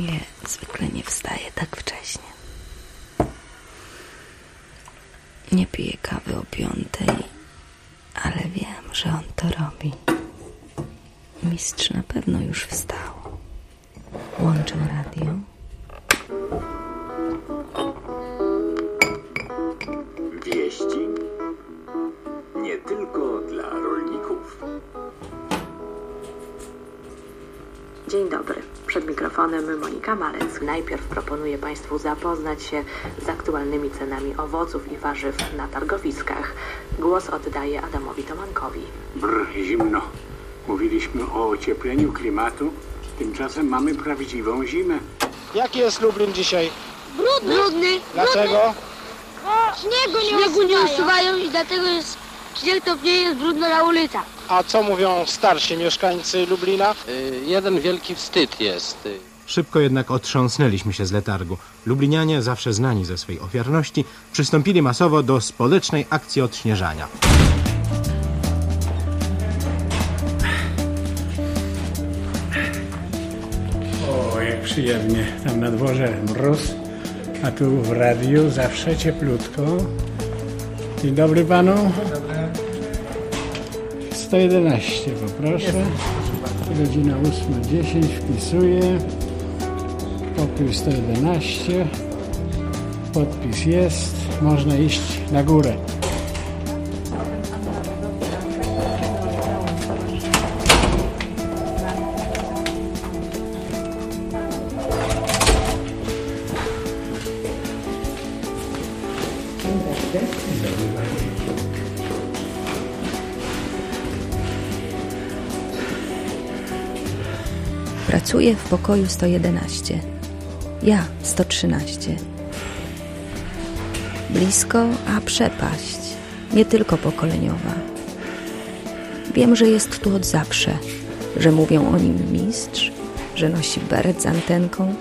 wie, zwykle nie wstaje tak wcześnie. Nie piję kawy o piątej, ale wiem, że on to robi. Mistrz na pewno już wstał. Łączył radio. Mikrofonem Monika Malec. Najpierw proponuję Państwu zapoznać się z aktualnymi cenami owoców i warzyw na targowiskach. Głos oddaję Adamowi Tomankowi. Brr, zimno. Mówiliśmy o ociepleniu klimatu, tymczasem mamy prawdziwą zimę. Jaki jest Lublin dzisiaj? Brudny. Brudny. Dlaczego? Śniegu nie, Śniegu nie usuwają i dlatego jest nie jest brudno na ulicach. A co mówią starsi mieszkańcy Lublina? Y, Jeden wielki wstyd jest. Szybko jednak otrząsnęliśmy się z letargu. Lublinianie, zawsze znani ze swej ofiarności, przystąpili masowo do społecznej akcji odśnieżania. O, jak przyjemnie. Tam na dworze mróz, a tu w radiu zawsze cieplutko. Dzień dobry panu. 111 poproszę. Godzina 8.10 wpisuję. Pokój 111. Podpis jest. Można iść na górę. Pracuję w pokoju 111. Ja 113. Blisko, a przepaść. Nie tylko pokoleniowa. Wiem, że jest tu od zawsze, że mówią o nim mistrz, że nosi beret z antenką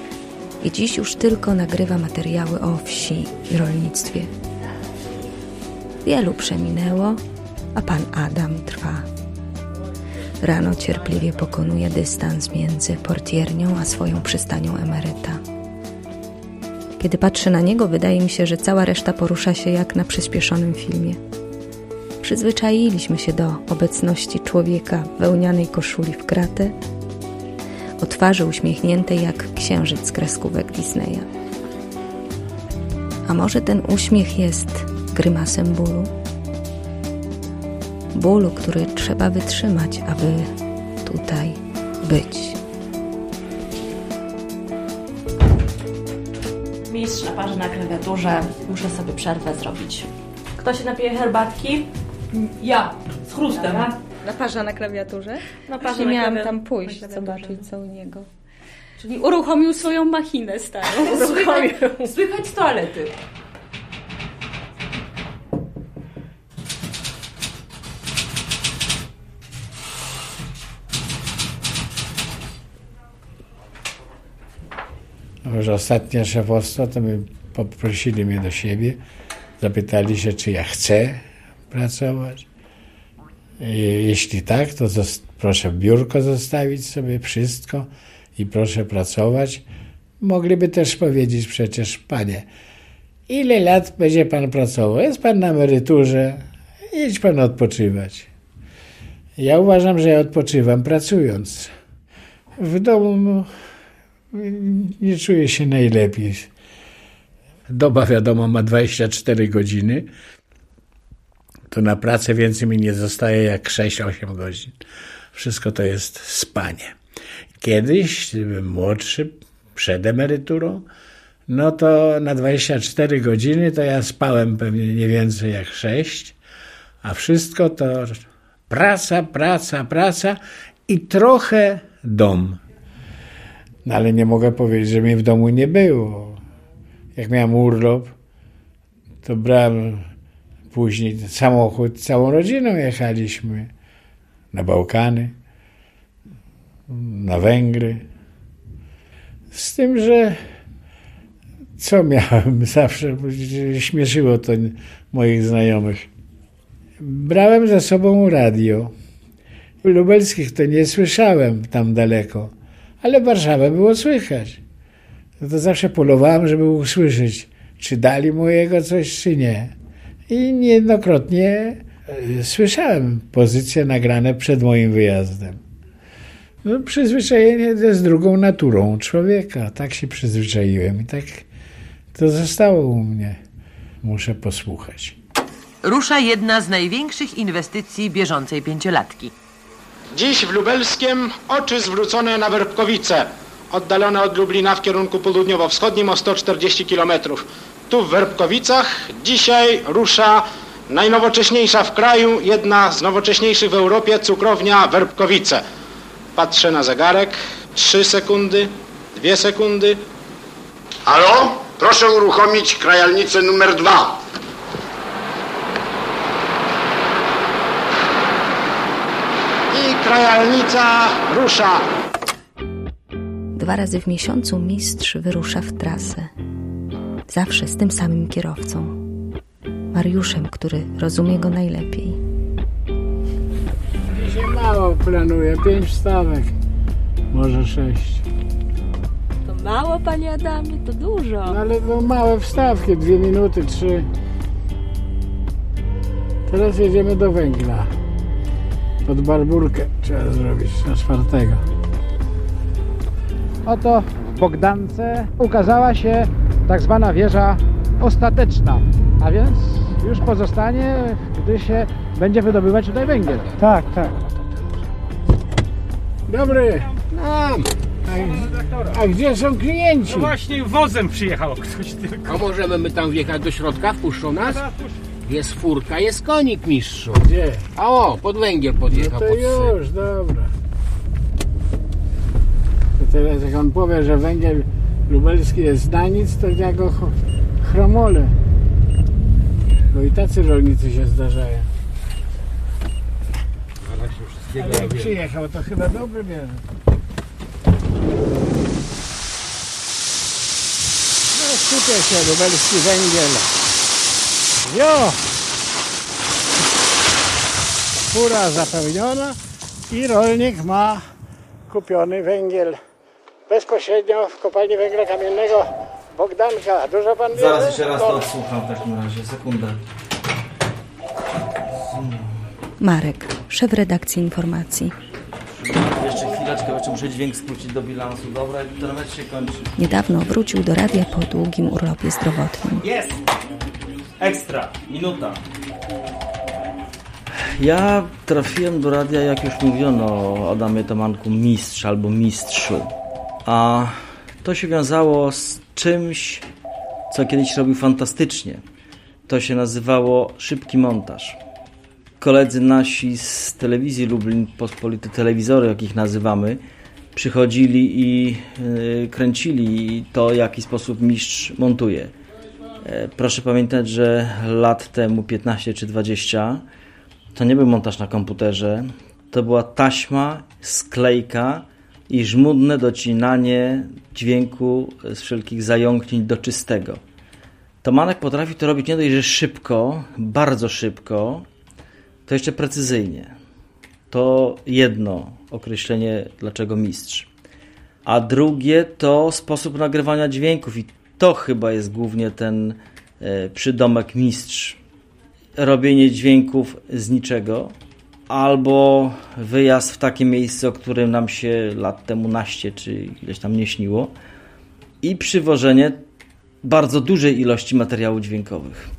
i dziś już tylko nagrywa materiały o wsi i rolnictwie. Wielu przeminęło, a pan Adam trwa. Rano cierpliwie pokonuje dystans między portiernią a swoją przystanią emeryta. Kiedy patrzę na niego, wydaje mi się, że cała reszta porusza się jak na przyspieszonym filmie. Przyzwyczailiśmy się do obecności człowieka w wełnianej koszuli w kratę, o twarzy uśmiechniętej jak księżyc z kreskówek Disneya. A może ten uśmiech jest grymasem bólu? bólu, który trzeba wytrzymać, aby tutaj być. Mistrz na parze na klawiaturze. Muszę sobie przerwę zrobić. Kto się napije herbatki? Ja, z chrustem. Na parze na klawiaturze? Na parze na miałam tam pójść, zobaczyć co u niego. Czyli uruchomił swoją machinę starą. Słychać, słychać z toalety. Może ostatnie szefostwo, to my poprosili mnie do siebie, zapytali się, czy ja chcę pracować. I jeśli tak, to proszę biurko zostawić sobie, wszystko i proszę pracować. Mogliby też powiedzieć przecież, panie, ile lat będzie pan pracował? Jest pan na emeryturze, idź pan odpoczywać. Ja uważam, że ja odpoczywam pracując. W domu nie czuję się najlepiej. Doba, wiadomo, ma 24 godziny. To na pracę więcej mi nie zostaje jak 6-8 godzin. Wszystko to jest spanie. Kiedyś, byłem młodszy, przed emeryturą, no to na 24 godziny to ja spałem pewnie nie więcej jak 6, a wszystko to praca, praca, praca i trochę dom. No ale nie mogę powiedzieć, że mnie w domu nie było. Jak miałem urlop, to brałem później samochód, całą rodziną jechaliśmy na Bałkany, na Węgry. Z tym, że co miałem zawsze, śmieszyło to moich znajomych. Brałem ze sobą radio. Lubelskich to nie słyszałem tam daleko ale Warszawę było słychać. no to zawsze polowałem, żeby usłyszeć, czy dali mu jego coś, czy nie. I niejednokrotnie e, słyszałem pozycje nagrane przed moim wyjazdem. No, przyzwyczajenie jest drugą naturą człowieka. Tak się przyzwyczaiłem i tak to zostało u mnie. Muszę posłuchać. Rusza jedna z największych inwestycji bieżącej pięciolatki. Dziś w Lubelskiem oczy zwrócone na Werbkowice, oddalone od Lublina w kierunku południowo-wschodnim o 140 km. Tu w Werbkowicach dzisiaj rusza najnowocześniejsza w kraju, jedna z nowocześniejszych w Europie cukrownia Werbkowice. Patrzę na zegarek, 3 sekundy, 2 sekundy. Halo? Proszę uruchomić krajalnicę numer 2. krajalnica rusza. Dwa razy w miesiącu mistrz wyrusza w trasę. Zawsze z tym samym kierowcą. Mariuszem, który rozumie go najlepiej. Dzisiaj mało planuję, pięć wstawek, może sześć. To mało, panie Adamie, to dużo. No ale to małe wstawki, dwie minuty, trzy. Teraz jedziemy do węgla. Pod Barburkę trzeba zrobić na czwartego. Oto w Bogdance ukazała się tak zwana wieża ostateczna, a więc już pozostanie, gdy się będzie wydobywać tutaj węgiel. Tak, tak. Dobry. A, a gdzie są klienci? No właśnie wozem przyjechał ktoś tylko. A możemy my tam wjechać do środka? Wpuszczą nas? Jest furka, jest konik mistrzu. Gdzie? A o, pod węgiel No podjechał. to pod syp. już, dobra. To teraz jak on powie, że węgiel lubelski jest na nic, to ja go ch- chromolę. Bo i tacy rolnicy się zdarzają. Ale jak przyjechał, to chyba dobry bierze. No skupia się, lubelski węgiel. Jo! Fura zapełniona i rolnik ma kupiony węgiel bezpośrednio w kopalni węgla kamiennego Bogdanka. Dużo pan wie? Zaraz jeszcze raz to odsłucham w takim razie, sekundę. Marek, szef redakcji informacji. Jeszcze chwileczkę, jeszcze muszę dźwięk skrócić do bilansu. Dobra, internet się kończy. Niedawno wrócił do radia po długim urlopie zdrowotnym. Jest! Ekstra, minuta. Ja trafiłem do radia, jak już mówiono o Adamie Tomanku, mistrz albo mistrzu. A to się wiązało z czymś, co kiedyś robił fantastycznie. To się nazywało szybki montaż. Koledzy nasi z telewizji Lublin, pospolite telewizory, jak ich nazywamy, przychodzili i yy, kręcili to, w jaki sposób mistrz montuje. E, Proszę pamiętać, że lat temu, 15 czy 20, to nie był montaż na komputerze, to była taśma, sklejka i żmudne docinanie dźwięku z wszelkich zająknięć do czystego. Tomanek potrafi to robić nie dość, że szybko, bardzo szybko, to jeszcze precyzyjnie. To jedno określenie, dlaczego mistrz. A drugie to sposób nagrywania dźwięków i to chyba jest głównie ten e, przydomek mistrz. Robienie dźwięków z niczego, albo wyjazd w takie miejsce, o którym nam się lat temu naście czy ileś tam nie śniło, i przywożenie bardzo dużej ilości materiałów dźwiękowych.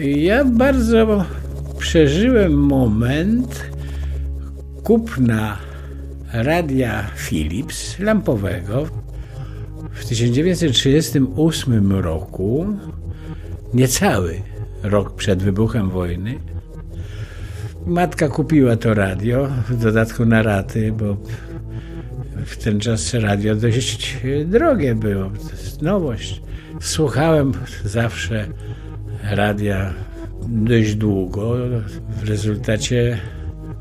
Ja bardzo przeżyłem moment kupna radia Philips lampowego w 1938 roku, niecały rok przed wybuchem wojny. Matka kupiła to radio, w dodatku na raty, bo w ten czas radio dość drogie było, to jest nowość. Słuchałem zawsze radia dość długo. W rezultacie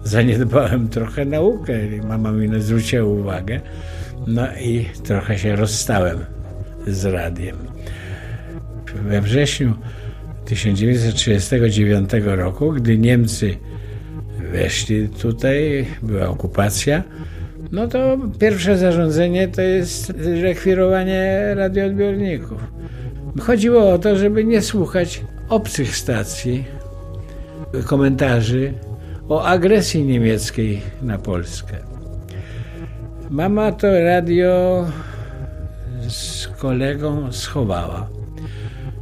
zaniedbałem trochę naukę. Mama mi zwróciła uwagę. No i trochę się rozstałem z radiem. We wrześniu 1939 roku, gdy Niemcy weszli tutaj, była okupacja, no to pierwsze zarządzenie to jest rekwirowanie radioodbiorników. Chodziło o to, żeby nie słuchać obcych stacji, komentarzy o agresji niemieckiej na Polskę. Mama to radio z kolegą schowała.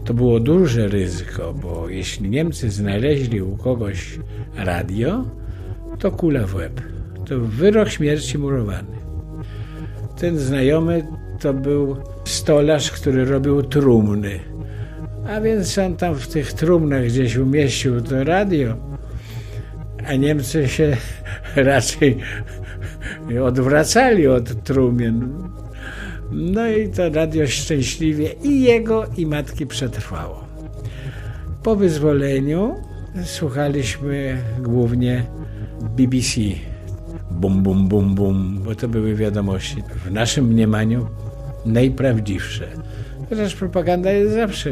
To było duże ryzyko, bo jeśli Niemcy znaleźli u kogoś radio, to kula w łeb. To wyrok śmierci murowany. Ten znajomy to był stolarz, który robił trumny. A więc on tam w tych trumnach gdzieś umieścił to radio, a Niemcy się raczej odwracali od trumien. No i to radio szczęśliwie i jego, i matki przetrwało. Po wyzwoleniu słuchaliśmy głównie BBC. Bum, bum, bum, bum, bo to były wiadomości w naszym mniemaniu najprawdziwsze. Chociaż propaganda jest zawsze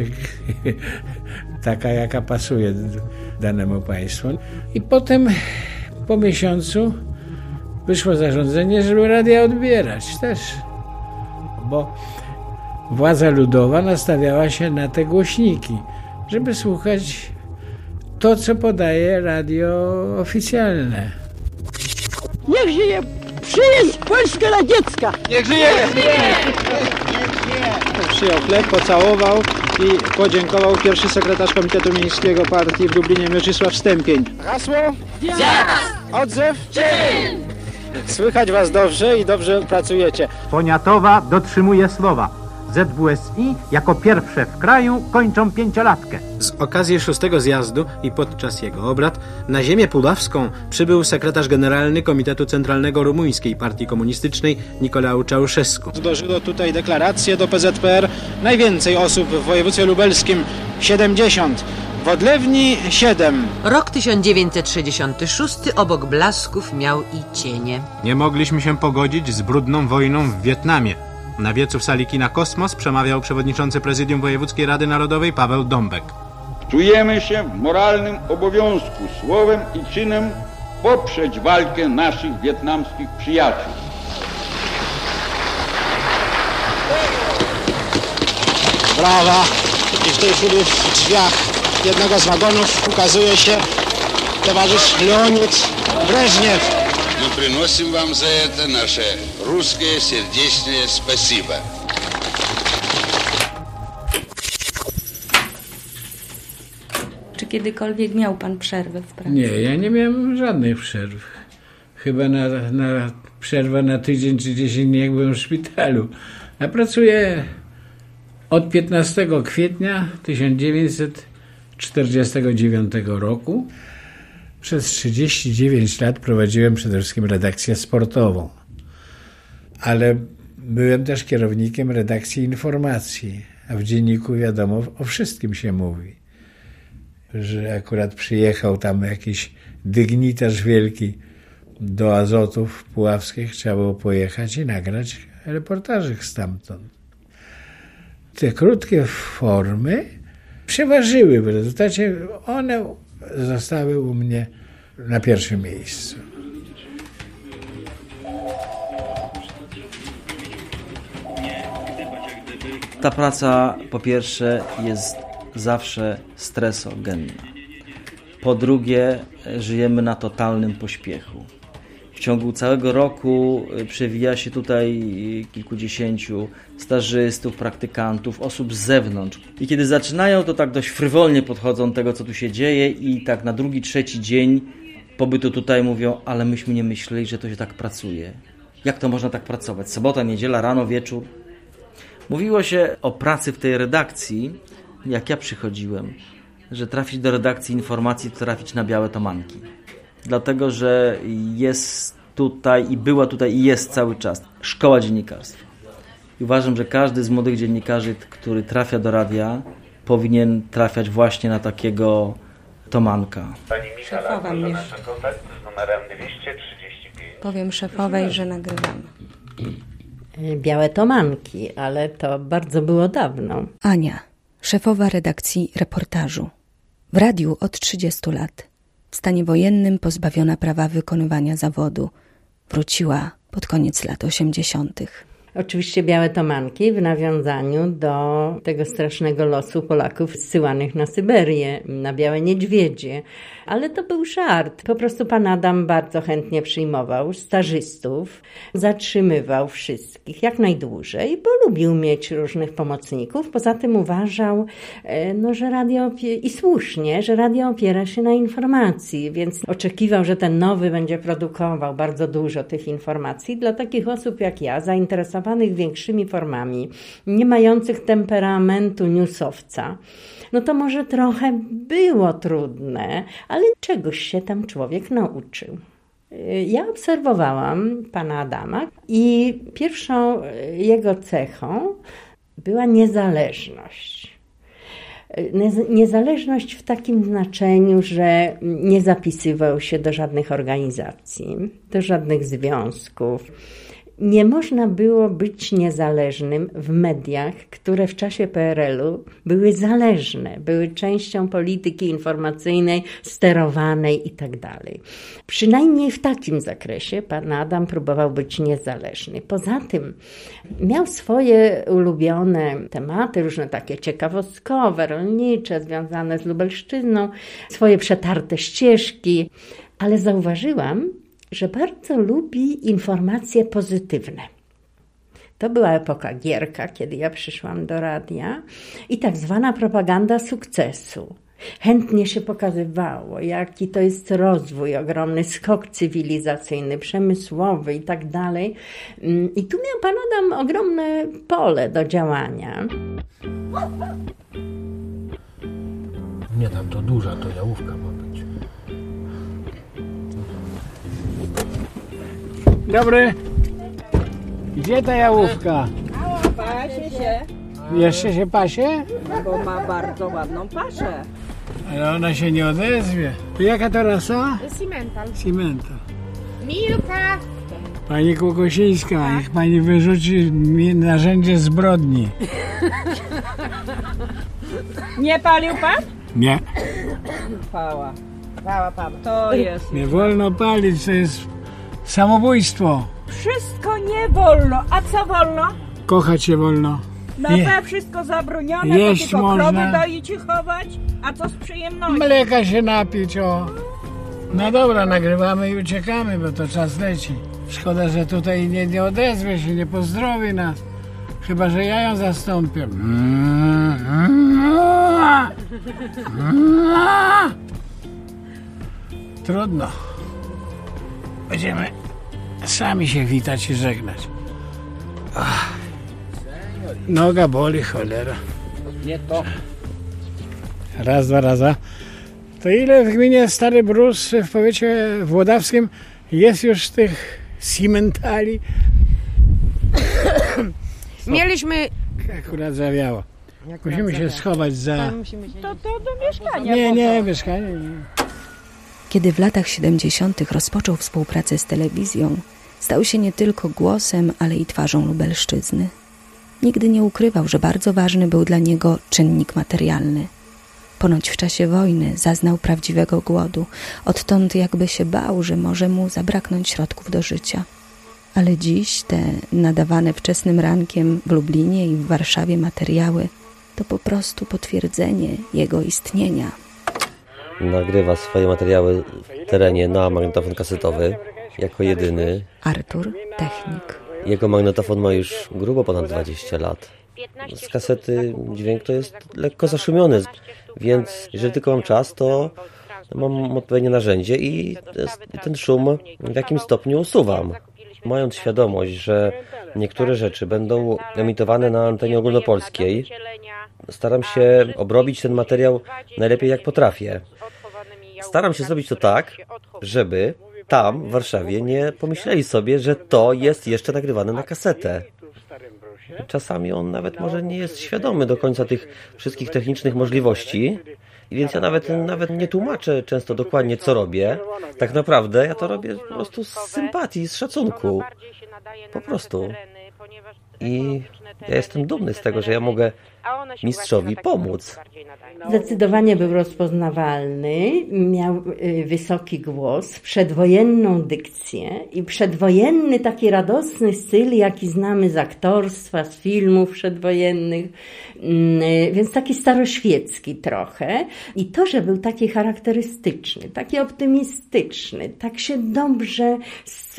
taka, jaka pasuje danemu państwu. I potem po miesiącu wyszło zarządzenie, żeby radia odbierać też. Bo władza ludowa nastawiała się na te głośniki, żeby słuchać to, co podaje radio oficjalne. Niech żyje przyjaźń Polska Radziecka! Niech żyje! Przyjął chleb, pocałował i podziękował pierwszy sekretarz Komitetu Miejskiego Partii w Lublinie Mieczysław Stępień. Hasło? Odzew? Słychać was dobrze i dobrze pracujecie. Poniatowa dotrzymuje słowa. ZWSI jako pierwsze w kraju kończą pięciolatkę. Z okazji szóstego zjazdu i podczas jego obrad na ziemię puławską przybył sekretarz generalny Komitetu Centralnego Rumuńskiej Partii Komunistycznej Nikolał Czałszewsku. Złożyło tutaj deklarację do PZPR. Najwięcej osób w województwie lubelskim 70. W Odlewni 7. Rok 1966 obok blasków miał i cienie. Nie mogliśmy się pogodzić z brudną wojną w Wietnamie. Na wiecu w sali kina Kosmos przemawiał przewodniczący Prezydium Wojewódzkiej Rady Narodowej Paweł Dąbek. Czujemy się w moralnym obowiązku słowem i czynem poprzeć walkę naszych wietnamskich przyjaciół. Brawa! I w tej chwili w drzwiach jednego z wagonów ukazuje się towarzysz Leonid Breżniew. No, My przynosimy wam za to nasze русское сердечное спасибо. Czy kiedykolwiek miał pan przerwę w pracy? Nie, ja nie miałem żadnych przerw. Chyba na, na przerwę na tydzień czy 10 dni, jak byłem w szpitalu. Ja pracuję od 15 kwietnia 1949 roku. Przez 39 lat prowadziłem przede wszystkim redakcję sportową, ale byłem też kierownikiem redakcji informacji, a w dzienniku wiadomo, o wszystkim się mówi. Że akurat przyjechał tam jakiś dygnitarz wielki do Azotów Puławskich, trzeba było pojechać i nagrać reportażyk stamtąd. Te krótkie formy przeważyły w rezultacie, one zostały u mnie na pierwszym miejscu. Ta praca po pierwsze jest zawsze stresogenna. Po drugie, żyjemy na totalnym pośpiechu. W ciągu całego roku przewija się tutaj kilkudziesięciu stażystów, praktykantów, osób z zewnątrz. I kiedy zaczynają, to tak dość frywolnie podchodzą do tego, co tu się dzieje i tak na drugi, trzeci dzień pobytu tutaj mówią, ale myśmy nie myśleli, że to się tak pracuje. Jak to można tak pracować? Sobota, niedziela, rano, wieczór. Mówiło się o pracy w tej redakcji, jak ja przychodziłem, że trafić do redakcji informacji to trafić na białe tomanki. Dlatego, że jest tutaj i była tutaj i jest cały czas szkoła dziennikarstwa. I uważam, że każdy z młodych dziennikarzy, który trafia do radia, powinien trafiać właśnie na takiego tomanka. Pani Szefowa mnie. kontakt z numerem 235. Powiem szefowej, że nagrywamy. Białe tomanki, ale to bardzo było dawno. Ania, szefowa redakcji reportażu. W radiu od 30 lat. w stanie wojennym pozbawiona prawa wykonywania zawodu. Wróciła pod koniec lat osiemdziesiątych. Oczywiście białe tomanki w nawiązaniu do tego strasznego losu Polaków zsyłanych na Syberię, na białe niedźwiedzie. Ale to był żart. Po prostu pan Adam bardzo chętnie przyjmował stażystów, zatrzymywał wszystkich jak najdłużej, bo lubił mieć różnych pomocników. Poza tym uważał, e, no, że radio i słusznie, że radio opiera się na informacji, więc oczekiwał, że ten nowy będzie produkował bardzo dużo tych informacji dla takich osób jak ja, zainteresowanych większymi formami, nie mających temperamentu newsowca, no to może trochę było trudne, ale czegoś się tam człowiek nauczył. Ja obserwowałam pana Adama i pierwszą jego cechą była niezależność. Niezależność w takim znaczeniu, że nie zapisywał się do żadnych organizacji, do żadnych związków nie można było być niezależnym w mediach, które w czasie PRL-u były zależne, były częścią polityki informacyjnej, sterowanej itd. Tak Przynajmniej w takim zakresie pan Adam próbował być niezależny. Poza tym miał swoje ulubione tematy, różne takie ciekawostkowe, rolnicze, związane z Lubelszczyzną, swoje przetarte ścieżki, ale zauważyłam, że bardzo lubi informacje pozytywne. To była epoka Gierka, kiedy ja przyszłam do radia i tak zwana propaganda sukcesu. Chętnie się pokazywało, jaki to jest rozwój, ogromny skok cywilizacyjny, przemysłowy i tak dalej. I tu miał pan Adam ogromne pole do działania. Nie tam to duża, to jałówka ma Dobry. Gdzie ta jałówka? Pasie się, Jeszcze się pasie? bo ma bardzo ładną paszę. Ale ona się nie odezwie. To jaka to rasa? Cimental. Cimental. Milka. Pani Kłokosińska, niech pani wyrzuci mi narzędzie zbrodni. Nie palił pan? Nie, Pała. Pała pan. To jest. nie wolno palić, to jest samobójstwo. Wszystko nie wolno. A co wolno? Kochać się wolno. No Je- to wszystko zabronione, Jeść to tylko można. krowy doić i chować. A co z przyjemnością? Mleka się napić, o. No dobra, nagrywamy i uciekamy, bo to czas leci. Szkoda, że tutaj nie, nie odezwie się, nie pozdrowi nas. Chyba, że ja ją zastąpię. Trudno. Będziemy sami się witać i żegnać. Ach. Noga boli, cholera. Nie to. Raz, dwa raza. To ile w gminie Stary Brus w powiecie włodawskim jest już tych cimentali? Mieliśmy... Akurat zawiało. Musimy się schować za... To, to do mieszkania. Nie, nie, mieszkanie. nie. Kiedy w latach 70. rozpoczął współpracę z telewizją, stał się nie tylko głosem, ale i twarzą Lubelszczyzny. Nigdy nie ukrywał, że bardzo ważny był dla niego czynnik materialny. Ponoć w czasie wojny zaznał prawdziwego głodu, odtąd jakby się bał, że może mu zabraknąć środków do życia. Ale dziś te nadawane wczesnym rankiem w Lublinie i w Warszawie materiały to po prostu potwierdzenie jego istnienia. Nagrywa swoje materiały w terenie na magnetofon kasetowy jako jedyny. Artur, technik. Jego magnetofon ma już grubo ponad 20 lat. Z kasety dźwięk to jest lekko zaszumiony, więc jeżeli tylko mam czas, to mam odpowiednie narzędzie i ten szum w jakimś stopniu usuwam. Mając świadomość, że niektóre rzeczy będą emitowane na antenie ogólnopolskiej, staram się obrobić ten materiał najlepiej jak potrafię. Staram się zrobić to tak, żeby tam w Warszawie nie pomyśleli sobie, że to jest jeszcze nagrywane na kasetę. Czasami on nawet może nie jest świadomy do końca tych wszystkich technicznych możliwości, więc ja nawet, nawet nie tłumaczę często dokładnie, co robię. Tak naprawdę ja to robię po prostu z sympatii, z szacunku. Po prostu. I ja jestem dumny z tego, że ja mogę mistrzowi pomóc. Zdecydowanie był rozpoznawalny, miał y, wysoki głos, przedwojenną dykcję i przedwojenny taki radosny styl, jaki znamy z aktorstwa, z filmów przedwojennych, Mm, y, więc taki staroświecki trochę. I to, że był taki charakterystyczny, taki optymistyczny, tak się dobrze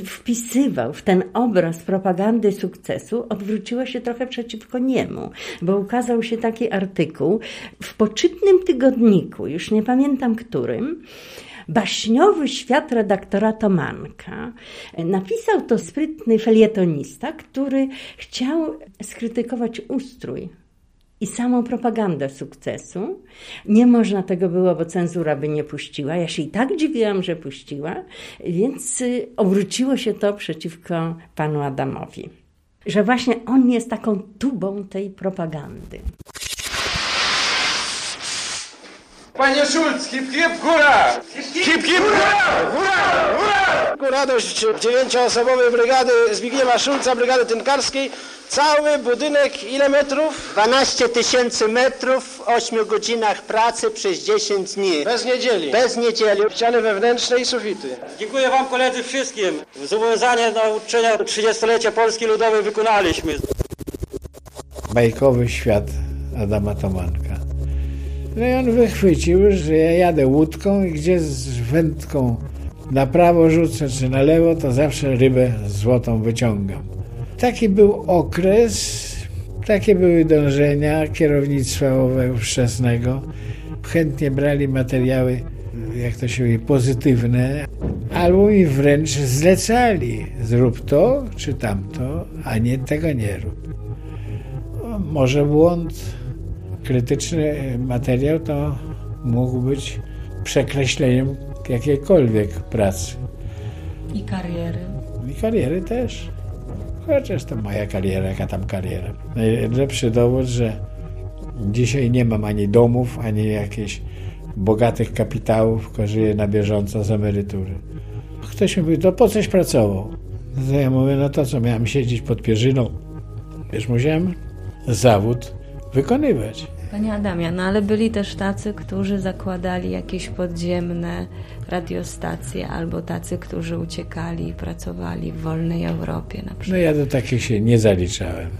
wpisywał w ten obraz propagandy sukcesu, odwróciło się trochę przeciwko niemu, bo ukazał się taki artykuł w poczytnym tygodniku, już nie pamiętam którym, baśniowy świat redaktora Tomanka. Napisał to sprytny felietonista, który chciał skrytykować ustrój i samą propagandę sukcesu. Nie można tego było, bo cenzura by nie puściła. Ja się i tak dziwiłam, że puściła, więc y, obróciło się to przeciwko panu Adamowi. Że właśnie on jest taką tubą tej propagandy. Panie Szulc, hip hip góra! Hip hip góra! Góra! Góra! Ku radość dziewięcioosobowej brygady Zbigniewa Szulca, brygady tynkarskiej. Cały budynek ile metrów? 12 tysięcy metrów w 8 godzinach pracy przez 10 dni. Bez niedzieli. Bez niedzieli. Ściany wewnętrzne i sufity. Dziękuję Wam koledzy wszystkim. Zobowiązanie na uczczenia 30-lecia Polski Ludowej wykonaliśmy. Bajkowy świat Adama Tomanka. No i on wychwycił, że ja jadę łódką i gdzie z wędką na prawo rzucę czy na lewo, to zawsze rybę złotą wyciągam. Taki był okres, takie były dążenia kierownictwa ówczesnego. Chętnie brali materiały, jak to się mówi, pozytywne, albo mi wręcz zlecali, zrób to czy tamto, a nie tego nie rób. Może błąd, krytyczny materiał to mógł być przekreśleniem jakiejkolwiek pracy. I kariery. I kariery też. Chociaż to moja kariera, jaka tam kariera. Najlepszy dowód, że dzisiaj nie mam ani domów, ani jakichś bogatych kapitałów, tylko żyję na bieżąco z emerytury. Ktoś mi mówi, to po coś pracował? To ja mówię, no to co, miałem siedzieć pod pierzyną? Wiesz, musiałem zawód wykonywać. Panie Adamie, no ale byli też tacy, którzy zakładali jakieś podziemne radiostacje, albo tacy, którzy uciekali i pracowali w wolnej Europie na przykład. No ja do takich się nie zaliczałem.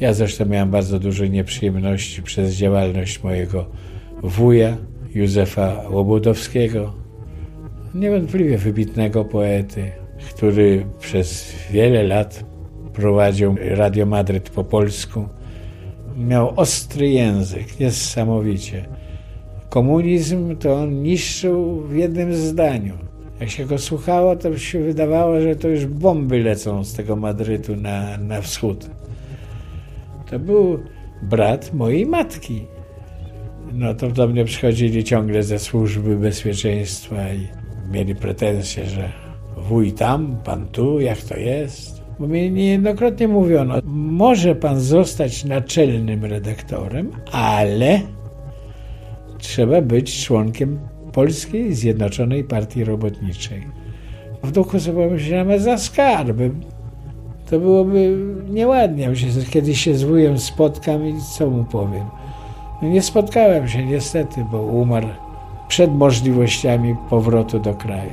Ja zresztą miałem bardzo dużo nieprzyjemności przez działalność mojego wuja, Józefa Łobudowskiego, niewątpliwie wybitnego poety, który przez wiele lat prowadził Radio Madryt po polsku miał ostry język, niesamowicie. Komunizm to on niszczył w jednym zdaniu. Jak się go słuchało, to się wydawało, że to już bomby lecą z tego Madrytu na, na wschód. To był brat mojej matki. No to do mnie przychodzili ciągle ze służby bezpieczeństwa i mieli pretensje, że wuj tam, pan tu, jak to jest. Bo mi niejednokrotnie mówiono, może pan zostać naczelnym redaktorem, ale trzeba być członkiem Polskiej Zjednoczonej Partii Robotniczej. W duchu sobie pomyślałem, za skarby. To byłoby nieładnie. Kiedyś się z wujem spotkam i co mu powiem. No nie spotkałem się niestety, bo umarł przed możliwościami powrotu do kraju.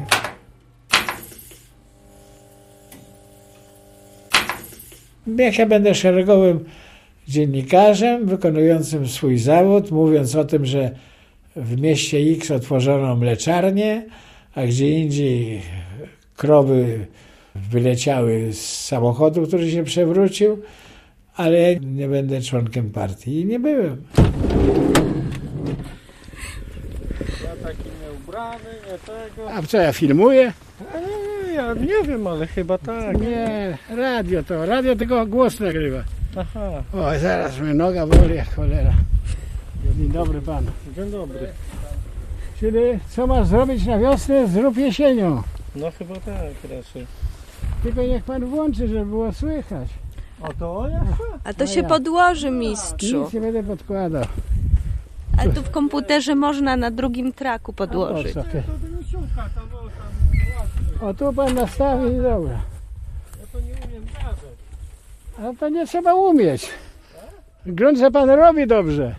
Jak ja będę szeregowym dziennikarzem wykonującym swój zawód, mówiąc o tym, że w mieście X otworzono mleczarnię, a gdzie indziej krowy wyleciały z samochodu, który się przewrócił, ale ja nie będę członkiem partii i nie byłem. Ja taki nieubrany, nie tego. A co ja filmuję? Ja nie wiem, ale chyba tak. Nie, radio to, radio tylko głos nagrywa. Aha. O, zaraz mnie noga boli jak cholera. Dzień dobry panu. Dzień dobry. Czyli co masz zrobić na wiosnę, zrób jesienią. No chyba tak raczej. Tylko niech pan włączy, żeby było słychać. O to ja. A to się podłoży, mistrzu. Nic nie będę podkładał. A tu w komputerze można na drugim traku podłożyć. To miesiąca tam, o, tam O tu pan nastawi i dobra. Ja to nie umiem gadać. A to nie trzeba umieć. Grunt, że pan robi dobrze.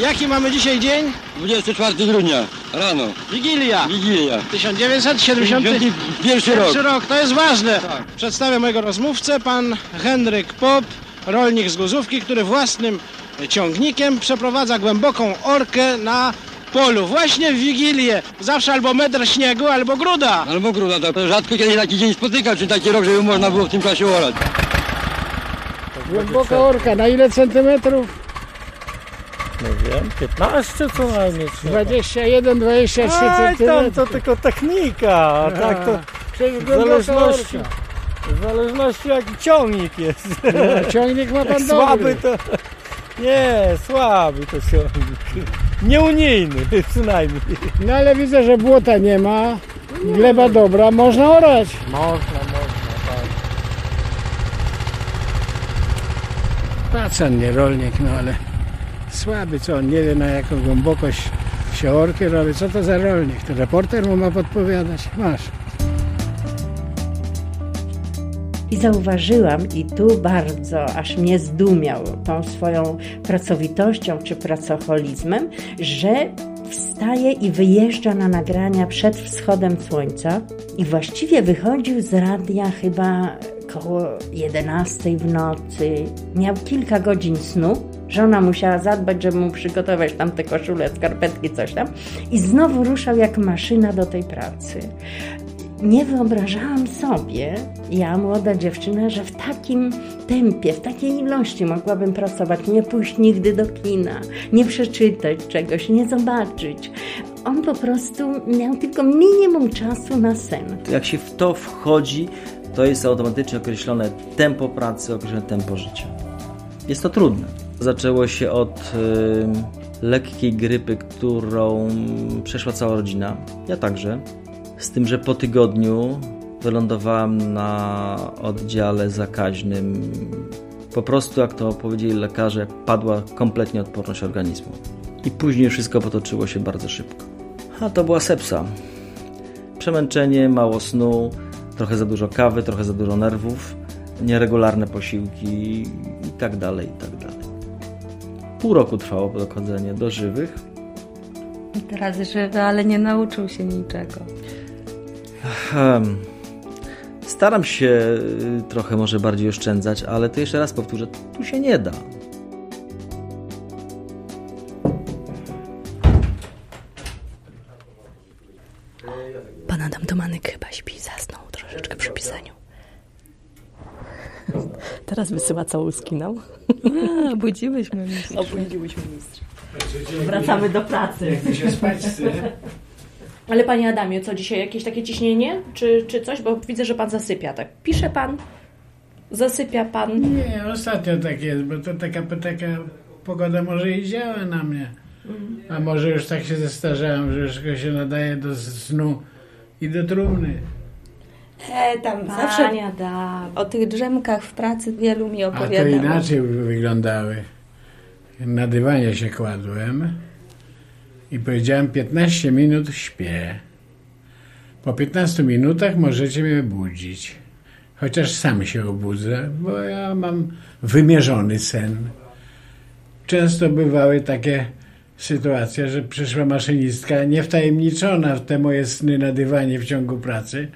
Jaki mamy dzisiaj dzień? 24 grudnia, rano. Wigilia. Wigilia. 1971 Pierwszy rok. rok. To jest ważne. Przedstawię mojego rozmówcę, pan Henryk Pop, rolnik z Guzówki, który własnym ciągnikiem przeprowadza głęboką orkę na polu. Właśnie w Wigilię. Zawsze albo metr śniegu, albo gruda. Albo gruda, to rzadko kiedy taki dzień spotyka, czy taki rok, żeby można było w tym czasie orać. Głęboka orka, na ile centymetrów? Nie wiem, 15 co najmniej. trzeba. 21, 23 Aj, tam centymetrów. to tylko technika, a tak to w zależności, w zależności jaki ciągnik jest. No, ciągnik ma pan Jak słaby dobry. to... Nie, słaby to ciągnik. Nieunijny przynajmniej. No ale widzę, że błota nie ma. Gleba dobra, można orać. Można, można, tak. Pacan nie rolnik, no ale słaby, co on nie wie na jaką głębokość się orki robi. Co to za rolnik? To reporter mu ma podpowiadać. Masz. I zauważyłam, i tu bardzo aż mnie zdumiał tą swoją pracowitością czy pracoholizmem, że wstaje i wyjeżdża na nagrania przed wschodem słońca i właściwie wychodził z radia chyba koło 11 w nocy. Miał kilka godzin snu. Żona musiała zadbać, żeby mu przygotować tam te koszule, skarpetki, coś tam. I znowu ruszał jak maszyna do tej pracy nie wyobrażałam sobie, ja młoda dziewczyna, że w takim tempie, w takiej ilości mogłabym pracować, nie pójść nigdy do kina, nie przeczytać czegoś, nie zobaczyć. On po prostu miał tylko minimum czasu na sen. Jak się w to wchodzi, to jest automatycznie określone tempo pracy, określone tempo życia. Jest to trudne. Zaczęło się od y, lekkiej grypy, którą przeszła cała rodzina. Ja także. Z tym, że po tygodniu wylądowałem na oddziale zakaźnym. Po prostu, jak to powiedzieli lekarze, padła kompletnie odporność organizmu. I później wszystko potoczyło się bardzo szybko. A to była sepsa. Przemęczenie, mało snu, trochę za dużo kawy, trochę za dużo nerwów, nieregularne posiłki i tak dalej, i tak dalej. Pół roku trwało dochodzenie do żywych. Teraz żywy, ale nie nauczył się niczego. Hmm. Staram się y, trochę może bardziej oszczędzać, ale to jeszcze raz powtórzę, tu się nie da. Pan Adam Tomanek chyba śpi, zasnął troszeczkę przy pisaniu. Teraz wysyła całuski nam. A, Obudziłyśmy mistrza. Obudziłyśmy mistrza. Wracamy do pracy. Jak się spać. Ale panie Adamie, co dzisiaj jakieś takie ciśnienie czy, czy coś? Bo widzę, że pan zasypia. Tak pisze pan, zasypia pan. Nie, ostatnio tak jest, bo to taka, taka pogoda może i działa na mnie. A może już tak się zestarzałem, że już się nadaje do snu i do trumny. E, tam Panie zawsze Adam. o tych drzemkach w pracy wielu mi A to opowiadało. inaczej wyglądały. Na dywanie się kładłem i powiedziałem 15 minut śpię. Po 15 minutach możecie mnie budzić. Chociaż sam się obudzę, bo ja mam wymierzony sen. Często bywały takie sytuacje, że przyszła maszynistka niewtajemniczona w te moje sny na dywanie w ciągu pracy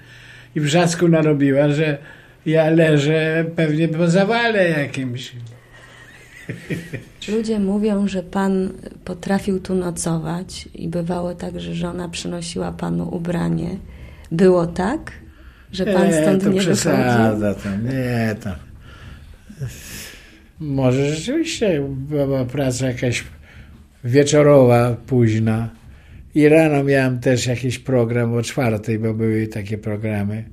i wrzasku narobiła, że ja leżę pewnie po zawale jakimś. Ludzie mówią, że pan potrafił tu nocować i bywało tak, że żona przynosiła panu ubranie. Było tak, że pan stąd to nie przesada to, nie to. Może rzeczywiście była praca jakaś wieczorowa, późna. I rano miałem też jakiś program o czwartej, bo były takie programy.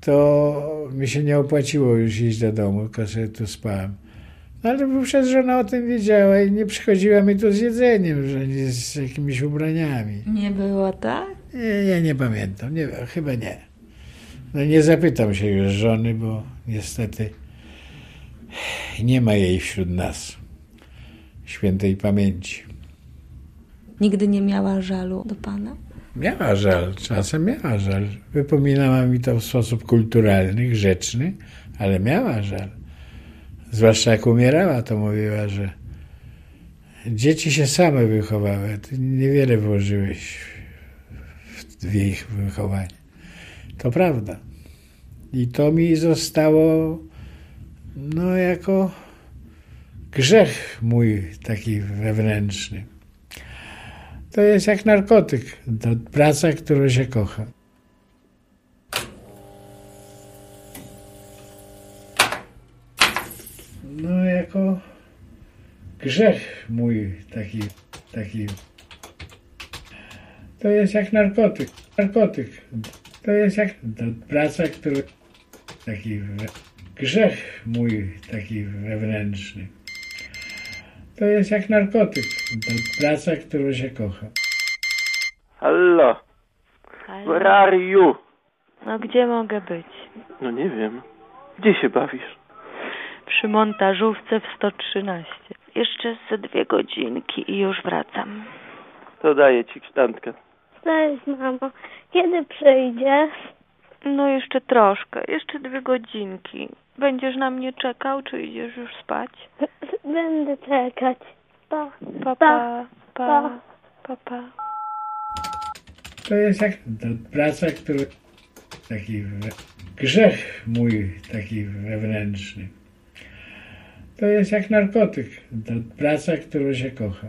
To mi się nie opłaciło już iść do domu, tylko sobie tu spałem. Ale wówczas żona o tym wiedziała i nie przychodziła mi tu z jedzeniem, że nie z jakimiś ubraniami. Nie było tak? Nie, ja nie pamiętam, nie, chyba nie. No nie zapytam się już żony, bo niestety nie ma jej wśród nas. Świętej pamięci. Nigdy nie miała żalu do pana? Miała żal, czasem miała żal. Wypominała mi to w sposób kulturalny, grzeczny, ale miała żal. Zwłaszcza jak umierała, to mówiła, że dzieci się same wychowały. Ty niewiele włożyłeś w, ich wychowanie. To prawda. I to mi zostało no jako grzech mój taki wewnętrzny. To jest jak narkotyk. To praca, którą się kocha. No jako grzech mój taki, taki. To jest jak narkotyk. Narkotyk. To jest jak to praca, którą taki grzech mój taki wewnętrzny. To jest jak narkotyk. To praca, którą się kocha. Hallo, Halo? where are you? No gdzie mogę być? No nie wiem. Gdzie się bawisz? Przy montażówce w 113. Jeszcze ze dwie godzinki i już wracam. To daję ci kształtkę. Cześć, mamo. Kiedy przyjdziesz? No jeszcze troszkę, jeszcze dwie godzinki. Będziesz na mnie czekał, czy idziesz już spać? Będę czekać. Pa, Pa, pa, pa, pa, pa. To jest jak to praca, którą taki grzech mój taki wewnętrzny. To jest jak narkotyk. To praca, którą się kocha.